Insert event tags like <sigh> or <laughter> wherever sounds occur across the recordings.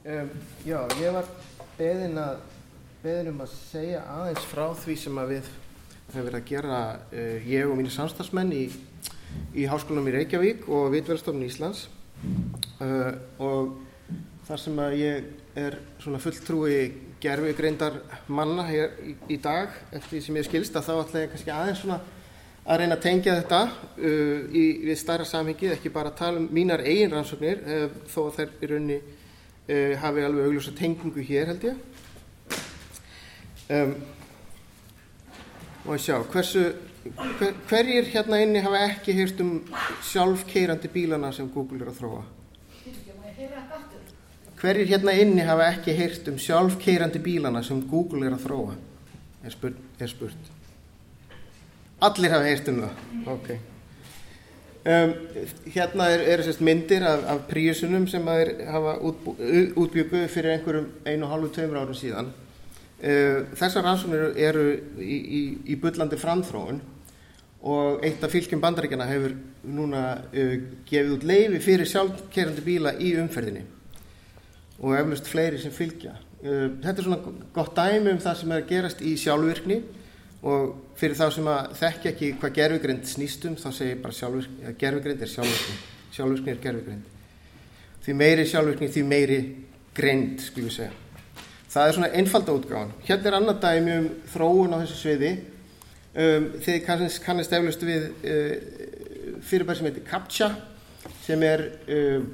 Um, já, ég var beðin, að, beðin um að segja aðeins frá því sem að við höfum verið að gera uh, ég og mínir samstagsmenn í, í Háskólanum í Reykjavík og Vitverðstofnun Íslands. Uh, og þar sem að ég er svona fulltrúi gerfi greindar manna hér í, í dag eftir því sem ég skilst að þá ætla ég kannski aðeins svona að reyna að tengja þetta uh, í, við stærra samhengi, ekki bara að tala um mínar eigin rannsóknir uh, þó að þær í rauninni uh, hafi alveg augljósa tengingu hér held ég. Um, og að sjá hversu hver, hverjir hérna inni hafa ekki hýrt um sjálfkeirandi bílana sem Google er að þróa? Hverjir hérna inni hafa ekki hýrt um sjálfkeirandi bílana sem Google er að þróa? Er spurt, er spurt. allir hafa hýrt um það. Ok Um, hérna eru er myndir af, af príusunum sem að hafa útbú, útbyggu fyrir einhverjum einu og hálfu tveimur árum síðan. Uh, þessar rannsóknir eru í, í, í bullandi framþróun og eitt af fylgjum bandaríkjana hefur núna uh, gefið út leifi fyrir sjálfkerrandi bíla í umferðinni og eflust fleiri sem fylgja. Uh, þetta er svona gott dæmi um það sem er gerast í sjálfvirkni og fyrir þá sem að þekkja ekki hvað gerfugrind snýstum þá segir bara sjálfvirkni, að gerfugrind er sjálfvirkni. Sjálfvirkni er gerfugrind því meiri sjálfvirkni því meiri grind skulum segja. Það er svona einfalda útgáðan hérna er annað dæmi um þróun á þessu sviði. Um, þið kannast, kannast eflust við uh, fyrirbæri sem heitir CAPTCHA sem er uh,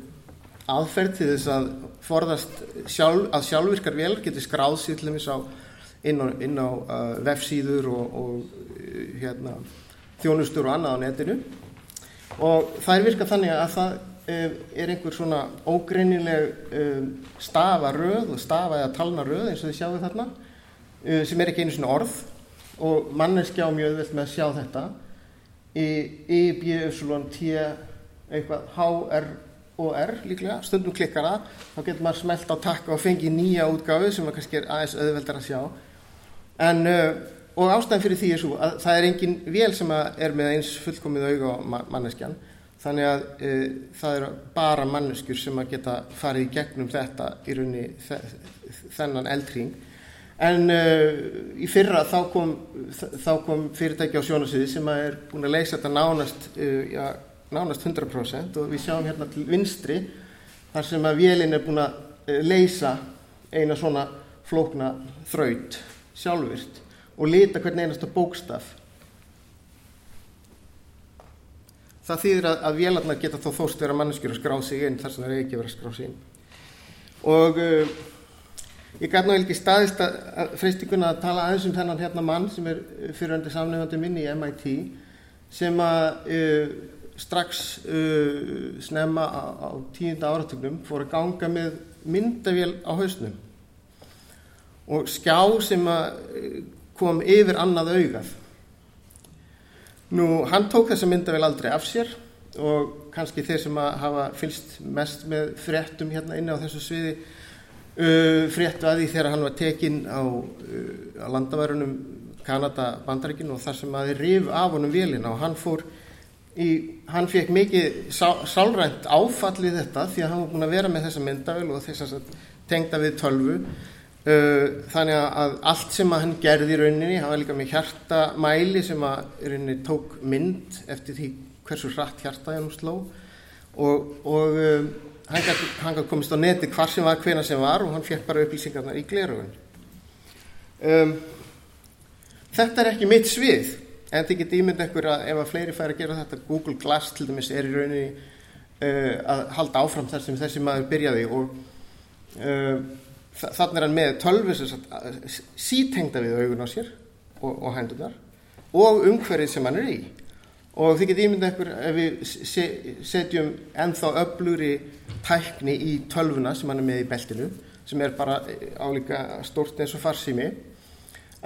aðferð til þess að forðast sjálf, að sjálfvirkar vel getur skráð sér til þess á inn á, inn á uh, vefsíður og, og uh, hérna, þjónustur og annað á netinu. Og það er virkað þannig að það uh, er einhver svona ógreinileg um, stafaröð og stafa eða talnaröð eins og þið sjáu þarna uh, sem er ekki einu svona orð. Og manneskja á mjög öðvöld með að sjá þetta. Í I, B, Y, T eitthvað, H, R og R líklega, stundum klikkar það. Þá getur maður smelt á takka og fengi nýja útgáfi sem kannski er aðeins auðveldar að sjá en uh, og ástæðan fyrir því er svo að það er engin vél sem er með eins fullkomið auga á manneskjan. Þannig að uh, það eru bara manneskjur sem að geta farið í gegnum þetta í raunni þennan eldring en uh, í fyrra þá kom, þá kom fyrirtæki á sjónasviði sem að er búin að leysa þetta nánast já, nánast 100% og við sjáum hérna til vinstri þar sem að vélinn er búin að leysa eina svona flókna þraut sjálfvirt og lita hvern einasta bókstaf. Það þýðir að, að vélarnar geta þá þóst vera manneskjur að skrá sig inn þar sem það er ekki verið að skrá sig inn. Og uh, ég gæti náðu ekki staðist að, að freystinguna að tala aðeins um þennan hérna mann sem er fyriröndi samnefandi minni í MIT sem að uh, strax uh, snemma á, á tíunda áratögnum fór að ganga með myndavél á hausnum og skjá sem kom yfir annað augað. Nú, hann tók þessa myndavél aldrei af sér og kannski þeir sem hafa fylst mest með fréttum hérna inni á þessu sviði uh, fréttu að því þegar hann var tekinn á, uh, á landaværunum Kanada bandaríkinu og þar sem að þeir rif af honum vélina og hann fór í, hann fekk mikið sá, sálrænt áfallið þetta því að hann var búin að vera með þessa myndavél og þess að tengda við tölvu þannig að allt sem að hann gerði í rauninni, hann var líka með hjartamæli sem að rauninni tók mynd eftir því hversu hratt hjartaði hann sló. Og, og um, hann gæti komist á neti hvar sem var, hvena sem var og hann fekk bara upplýsingarna í glerugun um, þetta er ekki mitt svið. En þið getið ímynd ekkur að ef að fleiri fær að gera þetta Google Glass til dæmis er í rauninni uh, að halda áfram þar sem þessi maður byrjaði og uh, þannig er hann með tölvu sítengda við augun á sér og, og hendunar og umhverfið sem hann er í. Og þið getið ímyndið ekkur ef við setjum ennþá öflugri tækni í tölvuna sem hann er með í beltinu sem er bara álíka stort eins og farsými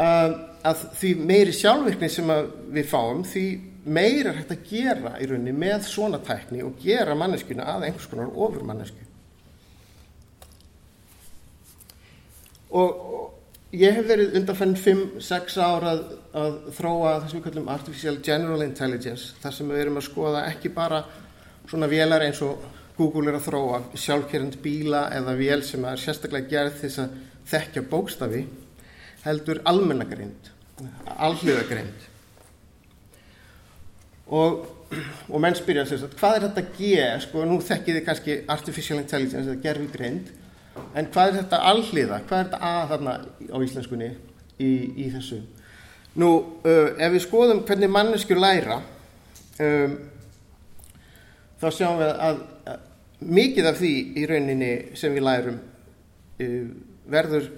að, því meiri sjálfvirkni sem við fáum því meira hægt að gera í rauninni með svona tækni og gera manneskuna að einhvers konar ofur mannesku og, og ég hef verið undanfenn 5-6 ára að, að þróa það sem við kallum Artificial General Intelligence þar sem við erum að skoða ekki bara svona vélar eins og Google er að þróa sjálfkerrand bíla eða vél sem er sérstaklega gerð þess að þekkja bókstafi heldur almennagreind, alhliðagreind. Og, og menn spyrja sér hvað er þetta G, sko, nú þekkið þið kannski artificial intelligence eða gerfugreind, en hvað er þetta alhliða, hvað er þetta A þarna á íslenskunni í, í þessu? Nú, uh, ef við skoðum hvernig manneskjur læra, um, þá sjáum við að, að mikið af því í rauninni sem við lærum uh, verður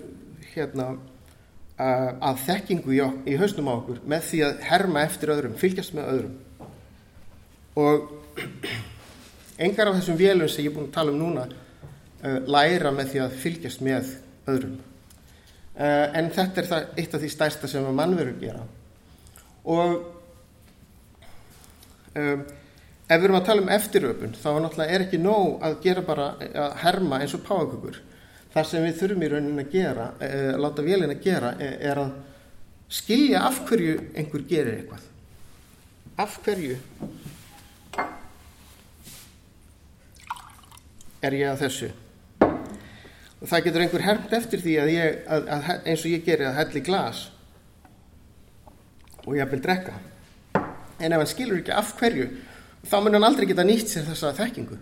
hérna uh, að þekkingu í, í hausnum á okkur með því að herma eftir öðrum, fylgjast með öðrum og <clears throat> engar af þessum vélum sem ég er búin að tala um núna læra með því að fylgjast með öðrum. Uh, en þetta er það eitt af því stærsta sem að mannveru gera. Og um, ef við erum að tala um eftiröpun þá náttúrulega er ekki nóg að gera bara að herma eins og páakökur það sem við þurfum í raunin að gera uh, láta vélina að gera er, er að skilja af hverju einhver gerir eitthvað. Af hverju er ég að þessu og það getur einhver hermt eftir því að ég, að, að, eins og ég gerir að helli glas og ég vil drekka. En ef hann skilur ekki af hverju þá mun hann aldrei geta nýtt sér þessa þekkingu.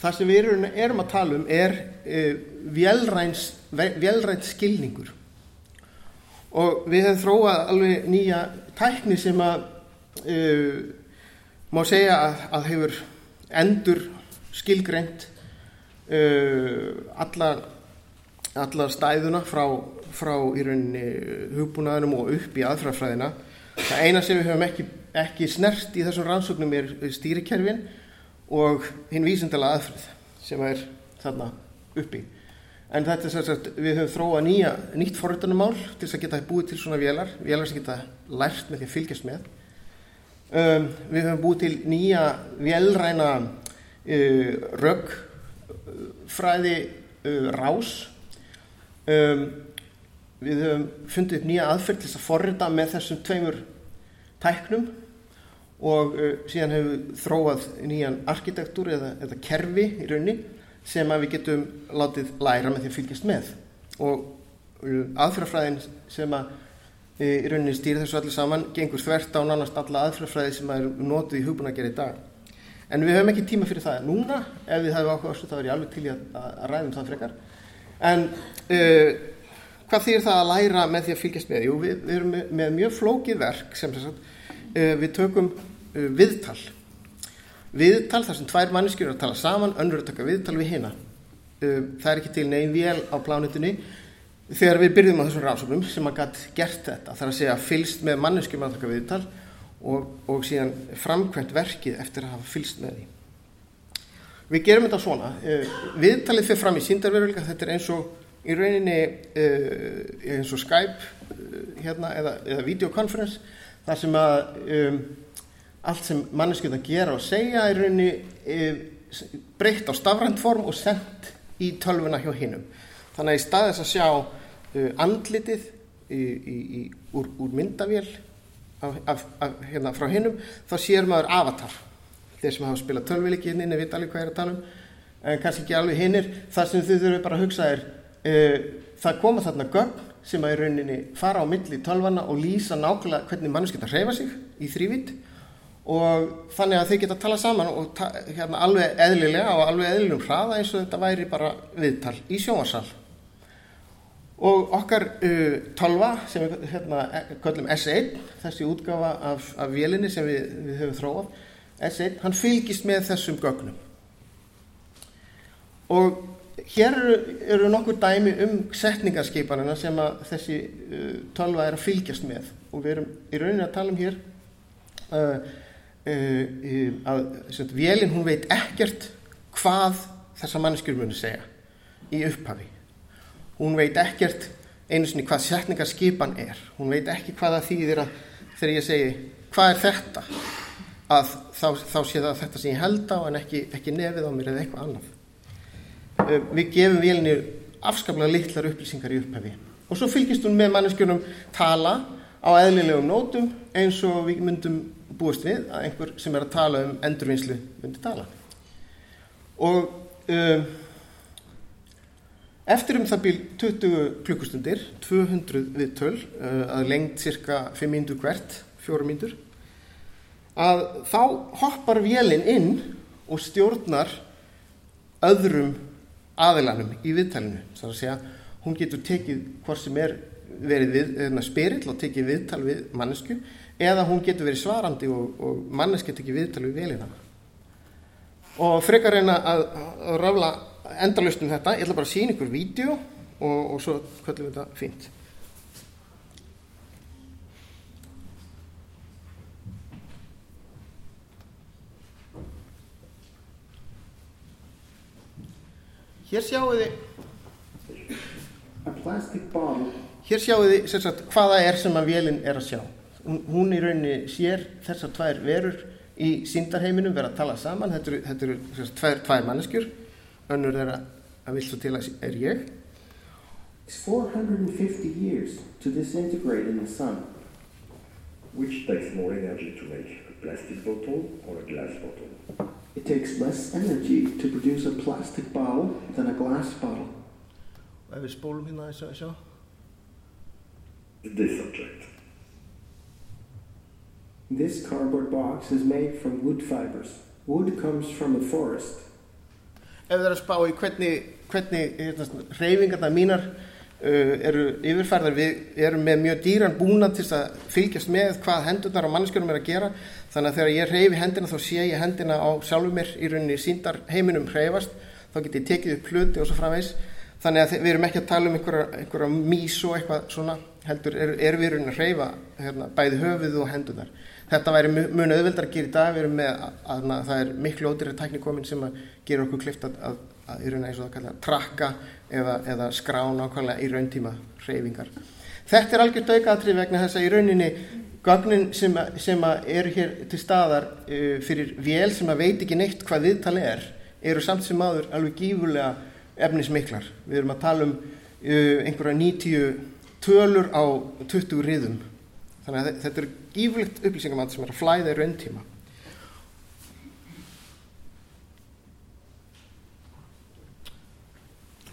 Það sem við erum, að tala um er uh, velrænt skilningur. Og við hefum þróað alveg nýja tækni sem að uh, má segja að, að hefur endur skilgreint uh, allar, allar stæðuna frá, frá í rauninni hugbúnaðinum og upp í aðfrafræðina. Það eina sem við höfum ekki, ekki snert í þessum rannsóknum er stýrikerfin og hinn vísindala aðfrið sem er þarna uppi. En þetta er sérsagt, við höfum þróað nýja, nýtt forröndunumál til þess að geta búið til svona vélar, vélar sem geta lært með því að fylgjast með. Um, við höfum búið til nýja velræna uh, röggfræði uh, rás. Um, við höfum fundið upp nýja aðferð til að forrita með þessum tveimur tæknum og uh, síðan hefur við þróað nýjan arkitektúr eða, eða kerfi í raunni sem að við getum látið læra með því að fylgjast með. Og uh, aðferðafræðin sem að í rauninni stýra þessu allir saman gengur þvert á nánast alla aðfrafræði sem er nótuð í hugbúin að gera í dag en við höfum ekki tíma fyrir það núna. Ef við hefum áhuga þá er ég alveg til í að, að ræðum það frekar. En uh, hvað þýr það að læra með því að fylgjast með? Jú, við, við erum með, með mjög flókið verk sem sagt, uh, við tökum uh, viðtal. Viðtal þar sem tvær manneskjur er að tala saman önnur að taka viðtal við hina. Það er ekki til negin vél á plánutinni þegar við byrjum á þessum rannsóknum sem að gætt gert þetta þar að segja fylst með manneskjum að taka viðtal og, og síðan framkvæmt verkið eftir að hafa fylst með því. Við gerum þetta svona, uh, viðtalið fyrir fram í síndarveruleika, þetta er eins og í rauninni uh, eins og Skype uh, hérna, eða, eða videokonferens þar sem að um, allt sem manneskjum að gera og segja er rauninni breytt á stafrænt form og sendt í tölvuna hjá hinnum. Þannig að í staðis að sjá uh, andlitið í, í, í, úr, úr myndavél af, af, af, hérna, frá hinnum þá sér maður avatar. Þeir sem hafa spilað tölvileiki hinn við veit alveg hvað er að tala um. En kannski ekki alveg hinnir þar sem þau þurfum bara að hugsa er uh, það koma þarna gögn sem að í rauninni fara á milli tölvana og lýsa nákvæmlega hvernig mannus geta hreyfa sig í þrývitt og þannig að þau geta að tala saman og ta hérna, alveg eðlilega og alveg eðlilegum hraða eins og þetta væri bara viðtal í sjónvarsal og okkar uh, tölva sem við hérna, kallum S1 þessi útgafa af, af vélinni sem við, við höfum þróað S1, hann fylgist með þessum gögnum. Og hér eru, eru nokkur dæmi um setningarskipanina sem að þessi uh, tölva er að fylgjast með. Og við erum í rauninni að tala um hér uh, uh að sagt, vélinn hún veit ekkert hvað þessa mannskjur muni segja í upphafi hún veit ekkert einu sinni hvað setningarskipan er. Hún veit ekki hvað það þýðir að þegar ég segi hvað er þetta? Að þá, þá sé það þetta sem ég held á en ekki, ekki nefið á mér eða eitthvað annað. Við gefum vélinni afskaplega litlar upplýsingar í upphafi. Og svo fylgist hún með manneskjörnum tala á eðlilegum nótum eins og við myndum búist við að einhver sem er að tala um endurvinnslu myndi tala. Og um, eftir um það bíl 20 klukkustundir 200 viðtöl uh, að lengt cirka 5 mínútur hvert 4 mínútur að þá hoppar vélinn inn og stjórnar öðrum aðilanum í viðtælinu þar að segja hún getur tekið hvort sem er verið við, hérna, spirill og tekið viðtal við mannesku eða hún getur verið svarandi og, og manneski tekið viðtal við velina og frekar reyna að, að rafla endalust um þetta ég ætla bara að sína ykkur vídeo og, og svo kvöldum við þetta fínt Hér sjáu þið Hér sjáu þið sagt, hvaða er sem að vélinn er að sjá. Hún, hún í rauninni sér þessar tvær verur í síndarheiminum vera að tala saman. Þetta eru, þetta eru sagt, tvær, tvær manneskjur. Önnur er að, að vil svo til að er ég. It's 450 years to disintegrate in the sun. Which takes more energy to make a plastic bottle or a glass bottle? It takes less energy to produce a plastic bottle than a glass bottle. Og ef við spólum hérna að sjá, sjá. This object. This cardboard box is made from wood fibers. Wood comes from a forest. Ef þið er að spá í hvernig, hvernig hérna, reyfingarna mínar uh, eru yfirfærðar, við erum með mjög dýran búna til að fylgjast með hvað hendurnar á mannskjörnum er að gera. Þannig að þegar ég reyfi hendina þá sé ég hendina á sjálfur mér í rauninni síndar heiminum reyfast. Þá get ég tekið upp hluti og svo framvegs. Þannig að við erum ekki að tala um einhverja, einhverja mís og eitthvað svona, heldur er, er við erum að hreyfa hérna, bæði höfuð og hendunar. Þetta væri mjög auðveldar að gera í dag, við erum með að, að, að það er miklu ódýrið tæknikomin sem að gera okkur klift að, að, að í raun eins og það kalla trakka eða, eða skrána ákvæmlega í rauntíma hreyfingar. Þetta er algjört aukaðatrið vegna þess að í rauninni gögnin sem, sem eru hér til staðar uh, fyrir vél sem að veit ekki neitt hvað viðtali er, eru samt sem aður alveg gífurlega efnismiklar. Við erum að tala um uh, einhverja 90 tölur á 20 riðum. Þannig að þetta er gífurlegt upplýsingamand sem er að flæða í rauntíma.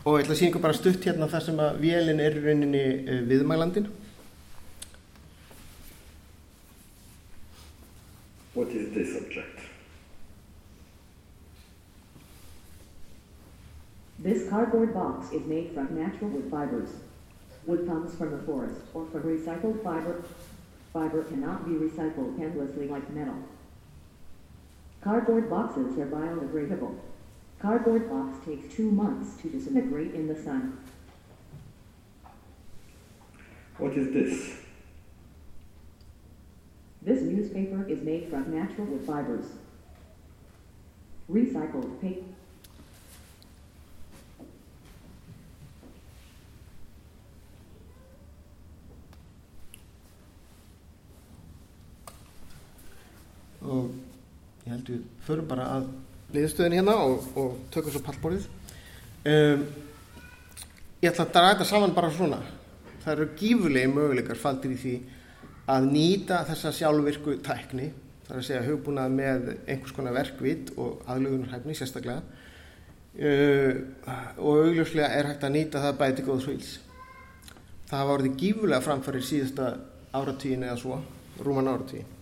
Og ég ætla að ykkur bara stutt hérna þar sem að vélinn er í rauninni uh, viðmælandin. What is this object? This cardboard box is made from natural wood fibers. Wood comes from the forest or from recycled fiber. Fiber cannot be recycled endlessly like metal. Cardboard boxes are biodegradable. Cardboard box takes two months to disintegrate in the sun. What is this? This newspaper is made from natural wood fibers. Recycled paper. Við förum bara að liðstöðin hérna og, og tökum svo pallborðið. Um, ég ætla að draga þetta saman bara svona. Það eru gífurlegi möguleikar faldir í því að nýta þessa sjálfvirku tækni það er að segja hugbúnað með einhvers konar verkvit og aðlugunarhæfni sérstaklega. Uh, og augljóslega er hægt að nýta það bæti góðs íls það hafa orðið gífurlega framfærir síðasta áratvíin eða svo rúman áratvíin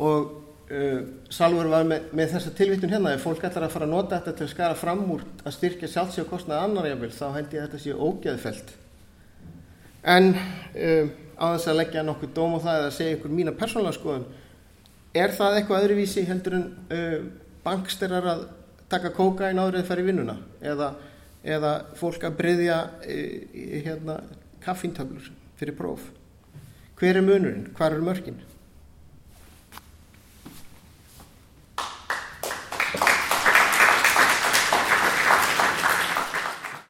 og uh, Salfur var með, með þessa tilvittun hérna. Ef fólk ætlar að fara að nota þetta til að skara fram úr að styrkja sjálfsíð og kostnaði annar jáfnvel þá held ég að þetta sé ógæðfelt en uh, á þess að leggja nokkuð dóm á það eða segja ykkur mína persónulega skoðun er það eitthvað öðruvísi heldur en uh, banksterar að taka kóka í náður eða fara í vinnuna? Eða, eða fólk að breyðja hérna, kaffintöflur fyrir próf? Hver er munurinn, hvar er mörginn